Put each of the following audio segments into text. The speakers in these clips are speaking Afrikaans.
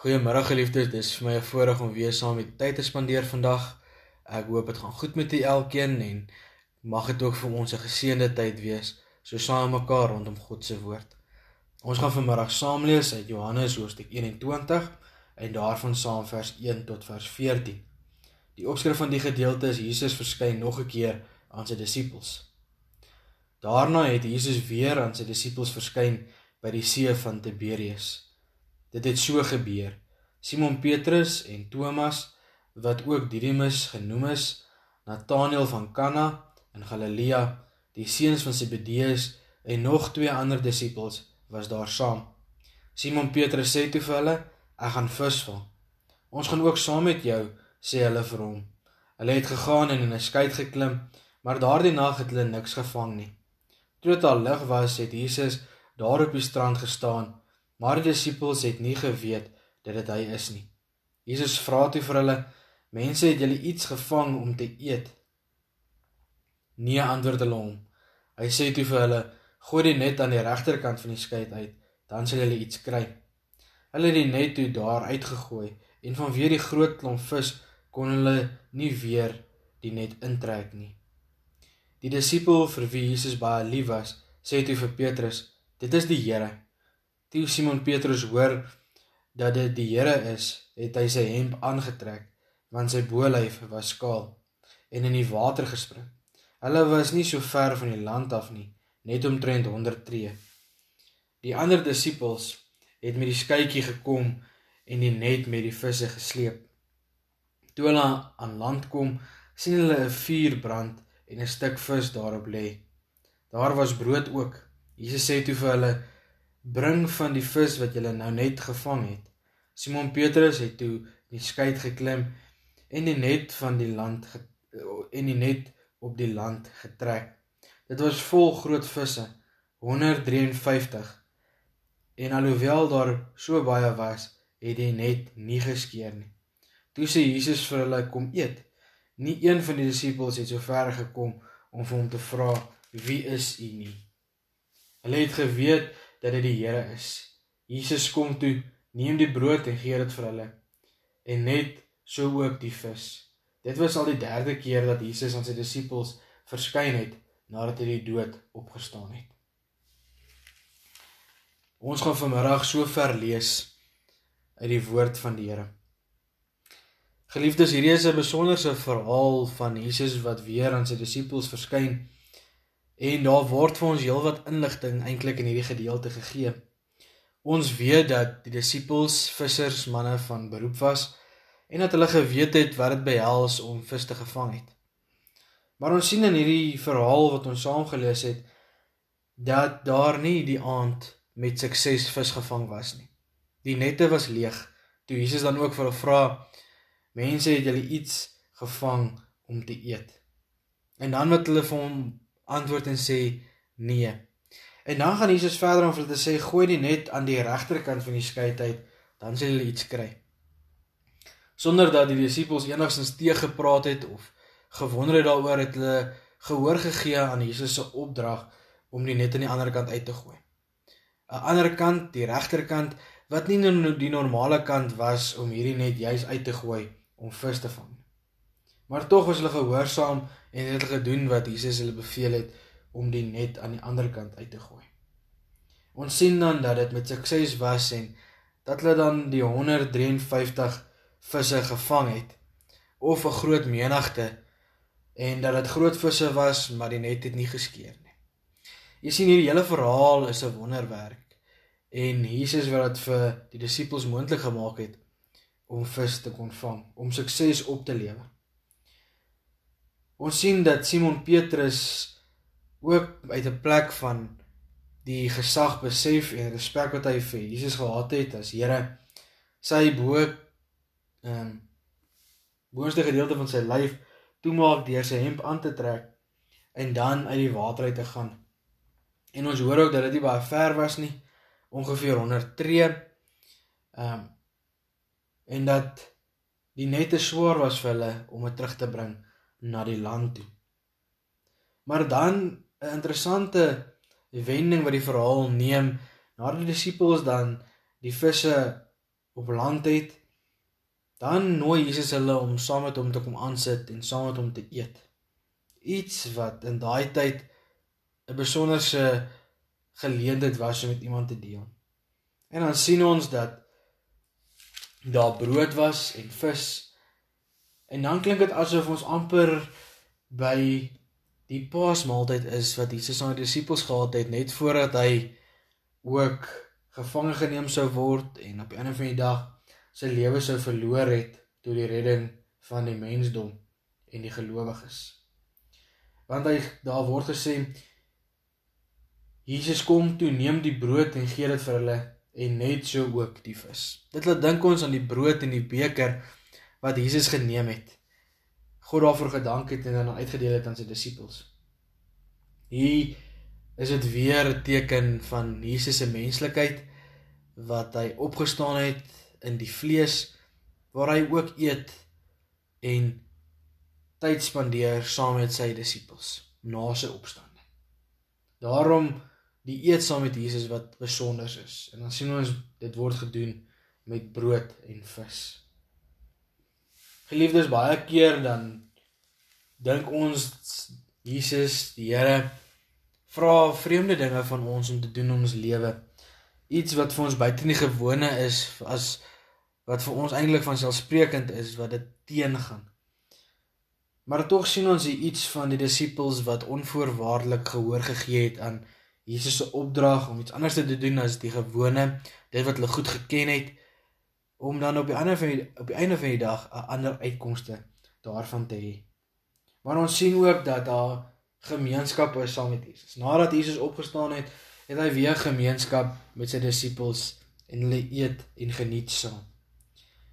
Goeiemôre geliefdes, dis vir my 'n voorreg om weer saam met tyd te spandeer vandag. Ek hoop dit gaan goed met julle elkeen en mag dit ook vir ons 'n geseënde tyd wees, so saam mekaar rondom God se woord. Ons gaan vanmiddag saam lees uit Johannes hoofstuk 21 en daarvan saam vers 1 tot vers 14. Die opskrif van die gedeelte is Jesus verskyn nog 'n keer aan sy disippels. Daarna het Jesus weer aan sy disippels verskyn by die see van Tiberius. Dit het so gebeur. Simon Petrus en Thomas wat ook Didimus genoem is, Nataneel van Kana in Galilea, die seuns van Zebedeus en nog twee ander disippels was daar saam. Simon Petrus sê toe vir hulle: "Ek gaan visvang." "Ons gaan ook saam met jou," sê hulle vir hom. Hulle het gegaan en in 'n skei geklim, maar daardie nag het hulle niks gevang nie. Toe dit al lig was, het Jesus daar op die strand gestaan Maar die disippels het nie geweet dat dit hy is nie. Jesus vra toe vir hulle: "Mense, het julle iets gevang om te eet?" Nee, antwoord hulle hom. Hy sê toe vir hulle: "Gooi die net aan die regterkant van die skei uit, dan sal julle iets kry." Hulle het die net toe daar uitgegooi en vanweë die groot klomp vis kon hulle nie weer die net intrek nie. Die disipel vir wie Jesus baie lief was, sê toe vir Petrus: "Dit is die Here." Toe Simon Petrus hoor dat dit die Here is, het hy sy hemp aangetrek, want sy bolyf was skaal, en in die water gespring. Hulle was nie so ver van die land af nie, net omtrent 100 tree. Die ander disippels het met die skytjie gekom en die net met die visse gesleep. Toe hulle aan land kom, sien hulle 'n vuur brand en 'n stuk vis daarop lê. Daar was brood ook. Jesus sê toe vir hulle: bring van die vis wat julle nou net gevang het. Simon Petrus het toe die skei geklim en die net van die land en die net op die land getrek. Dit was vol groot visse, 153. En alhoewel daar so baie was, het die net nie geskeur nie. Toe sê Jesus vir hulle kom eet. Nie een van die disippels het so ver gekom om vir hom te vra wie is u nie. Hulle het geweet dat dit die Here is. Jesus kom toe, neem die brood en gee dit vir hulle. En net so ook die vis. Dit was al die derde keer dat Jesus aan sy disippels verskyn het nadat hy die dood opgestaan het. Ons gaan vanmiddag so ver lees uit die woord van die Here. Geliefdes, hierdie is 'n besonderse verhaal van Jesus wat weer aan sy disippels verskyn En daar word vir ons heelwat inligting eintlik in hierdie gedeelte gegee. Ons weet dat die disippels vissers manne van beroep was en dat hulle geweet het wat dit behels om vis te gevang het. Maar ons sien in hierdie verhaal wat ons saam gelees het dat daar nie die aand met sukses vis gevang was nie. Die nette was leeg. Toe Jesus dan ook vir hulle vra: "Mense, het julle iets gevang om te eet?" En dan wat hulle vir hom antwoord en sê nee. En dan gaan Jesus verder om vir hulle te sê gooi die net aan die regterkant van die skei uit, dan sal julle iets kry. Sonder dat die disippels enigstens teë gepraat het of gewonder het daaroor het hulle gehoor gegee aan Jesus se opdrag om die net aan die ander kant uit te gooi. 'n Ander kant, die regterkant wat nie die normale kant was om hierdie net juis uit te gooi om vis te vang. Maar tog was hulle gehoorsaam en het hulle gedoen wat Jesus hulle beveel het om die net aan die ander kant uit te gooi. Ons sien dan dat dit met sukses was en dat hulle dan die 153 visse gevang het of 'n groot menigte en dat dit groot visse was maar die net het nie geskeur nie. Jy sien hierdie hele verhaal is 'n wonderwerk en Jesus wat dit vir die disippels moontlik gemaak het om vis te kon vang, om sukses op te lewer. Ons sien dat Simon Petrus ook uit 'n plek van die gesag besef en respek wat hy vir Jesus gehad het as Here sy bo ehm um, boonste gedeelte van sy lyf toemaak deur sy hemp aan te trek en dan uit die water uit te gaan. En ons hoor ook dat dit nie baie ver was nie, ongeveer 100 tree. Ehm um, en dat die nette swaar was vir hulle om dit terug te bring na die land toe. Maar dan 'n interessante wending wat die verhaal neem nadat die disippels dan die visse op land het, dan nooi Jesus hulle om saam met hom te kom aansit en saam met hom te eet. Iets wat in daai tyd 'n besonderse geleentheid was om met iemand te deel. En dan sien ons dat daar brood was en vis. En dan klink dit asof ons amper by die Paasmaaltyd is wat Jesus aan die disippels gehad het net voordat hy ook gevange geneem sou word en op 'n ander van die dag sy lewe sou verloor het tot die redding van die mensdom en die gelowiges. Want hy daar word gesê Jesus kom toe neem die brood en gee dit vir hulle en net so ook die vis. Dit laat dink ons aan die brood en die beker wat Jesus geneem het. God daarvoor gedank het en dan uitgedeel het aan sy disippels. Hier is dit weer 'n teken van Jesus se menslikheid wat hy opgestaan het in die vlees waar hy ook eet en tyd spandeer saam met sy disippels na sy opstanding. Daarom die eet saam met Jesus wat besonder is. En dan sien ons dit word gedoen met brood en vis. Geliefdes, baie keer dan dink ons Jesus, die Here vra vreemde dinge van ons om te doen in ons lewe. Iets wat vir ons buite die gewone is as wat vir ons eintlik van selfsprekend is wat dit teengaan. Maar tog sien ons hier iets van die disippels wat onvoorwaardelik gehoor gegee het aan Jesus se opdrag om iets anders te doen as die gewone, dit wat hulle goed geken het, om dan op die ander van die, op die einde van die dag 'n ander uitkomste daarvan te hê. Maar ons sien ook dat daar gemeenskap is saam met Jesus. Nadat Jesus opgestaan het, het hy weer gemeenskap met sy disippels en hulle eet en geniet saam.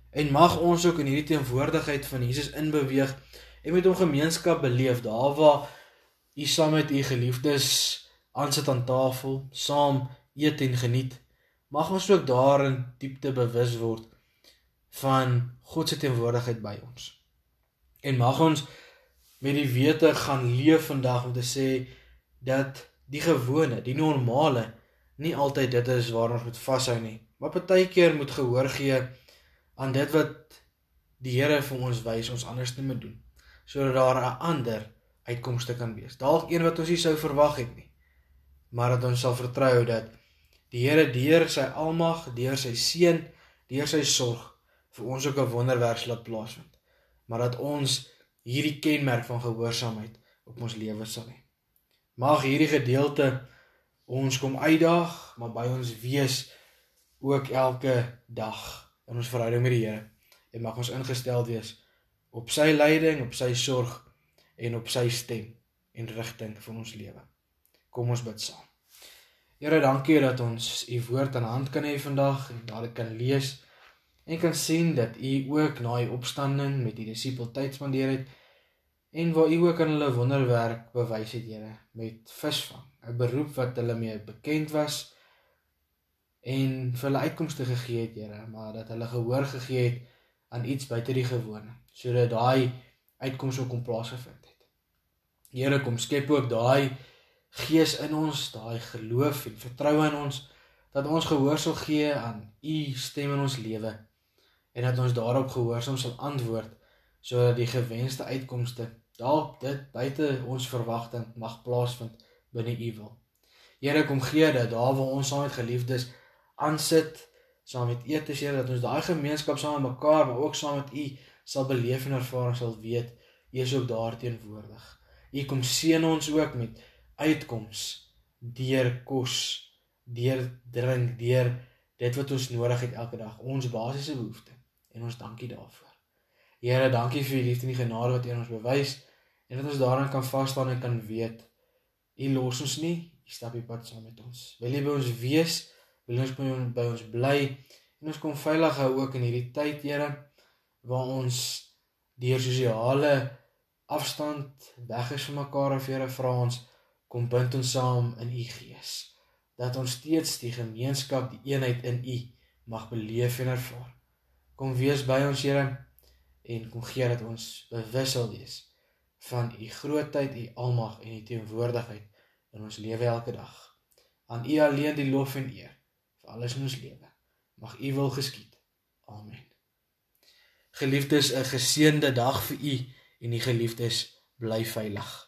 En mag ons ook in hierdie teenwoordigheid van Jesus inbeweeg en met hom gemeenskap beleef daar waar u saam met u geliefdes aan sit aan tafel, saam eet en geniet, mag ons ook daarin diepte bewus word van God se teenwoordigheid by ons. En mag ons met die wete gaan leef vandag om te sê dat die gewone, die normale nie altyd dit is waaraan ons moet vashou nie, maar partykeer moet gehoor gee aan dit wat die Here vir ons wys ons anders te moet doen sodat daar 'n ander uitkomste kan wees. Dalk een wat ons nie sou verwag het nie maar dat ons sal vertrou dat die Here deur sy almag, deur sy seën, deur sy sorg vir ons ook 'n wonderwerk laat plaasvind. Maar dat ons hierdie kenmerk van gehoorsaamheid op ons lewe sal hê. Mag hierdie gedeelte ons kom uitdaag, maar by ons wees ook elke dag in ons verhouding met die Here. En mag ons ingestel wees op sy leiding, op sy sorg en op sy stem en rigting vir ons lewe. Kom ons bid saam. Here, dankie dat ons u woord aan hand kan hê vandag en dat ek kan lees en kan sien dat u ook na die opstanding met die disipel tyd spandeer het en waar u ook aan hulle wonderwerk bewys het, Here, met visvang, 'n beroep wat hulle mee bekend was en vir hulle uitkomste gegee het, Here, maar dat hulle gehoor gegee het aan iets buite die gewone, sodat daai uitkomste kon plaasgevind het. Here, kom skep ook daai gees in ons, daai geloof en vertroue in ons dat ons gehoor sal gee aan u stem in ons lewe en dat ons daarop gehoorsaam sal antwoord sodat die gewenste uitkomste dalk dit buite ons verwagting mag plaasvind binne u wil. Here kom gee dat daar waar ons saam met geliefdes aansit saam met eet is Here dat ons daai gemeenskap saam met mekaar maar ook saam met u sal beleef en ervaar sal weet u is ook daar teenwoordig. U kom seën ons ook met uitkoms deur kos, deur drink, deur dit wat ons nodig het elke dag, ons basiese behoeftes. En ons dankie daarvoor. Here, dankie vir u liefde en die genade wat u aan ons bewys en dat ons daaraan kan vas staan en kan weet u los ons nie, u stap die pad saam met ons. Wil u by ons wees? Wil ons by ons, by ons bly? En ons kom veilig hou ook in hierdie tyd, Here, waar ons deur sosiale afstand weg is van mekaar of Here vra ons kom bind ons saam in u gees dat ons steeds die gemeenskap die eenheid in u mag beleef en ervaar kom wees by ons Here en kom gee dat ons bewus sal wees van u grootheid u almag en u teenwoordigheid in ons lewe elke dag aan u alleen die lof en eer vir alles in ons lewe mag u wil geskied Amen. Geliefdes, 'n geseënde dag vir u en die geliefdes bly veilig.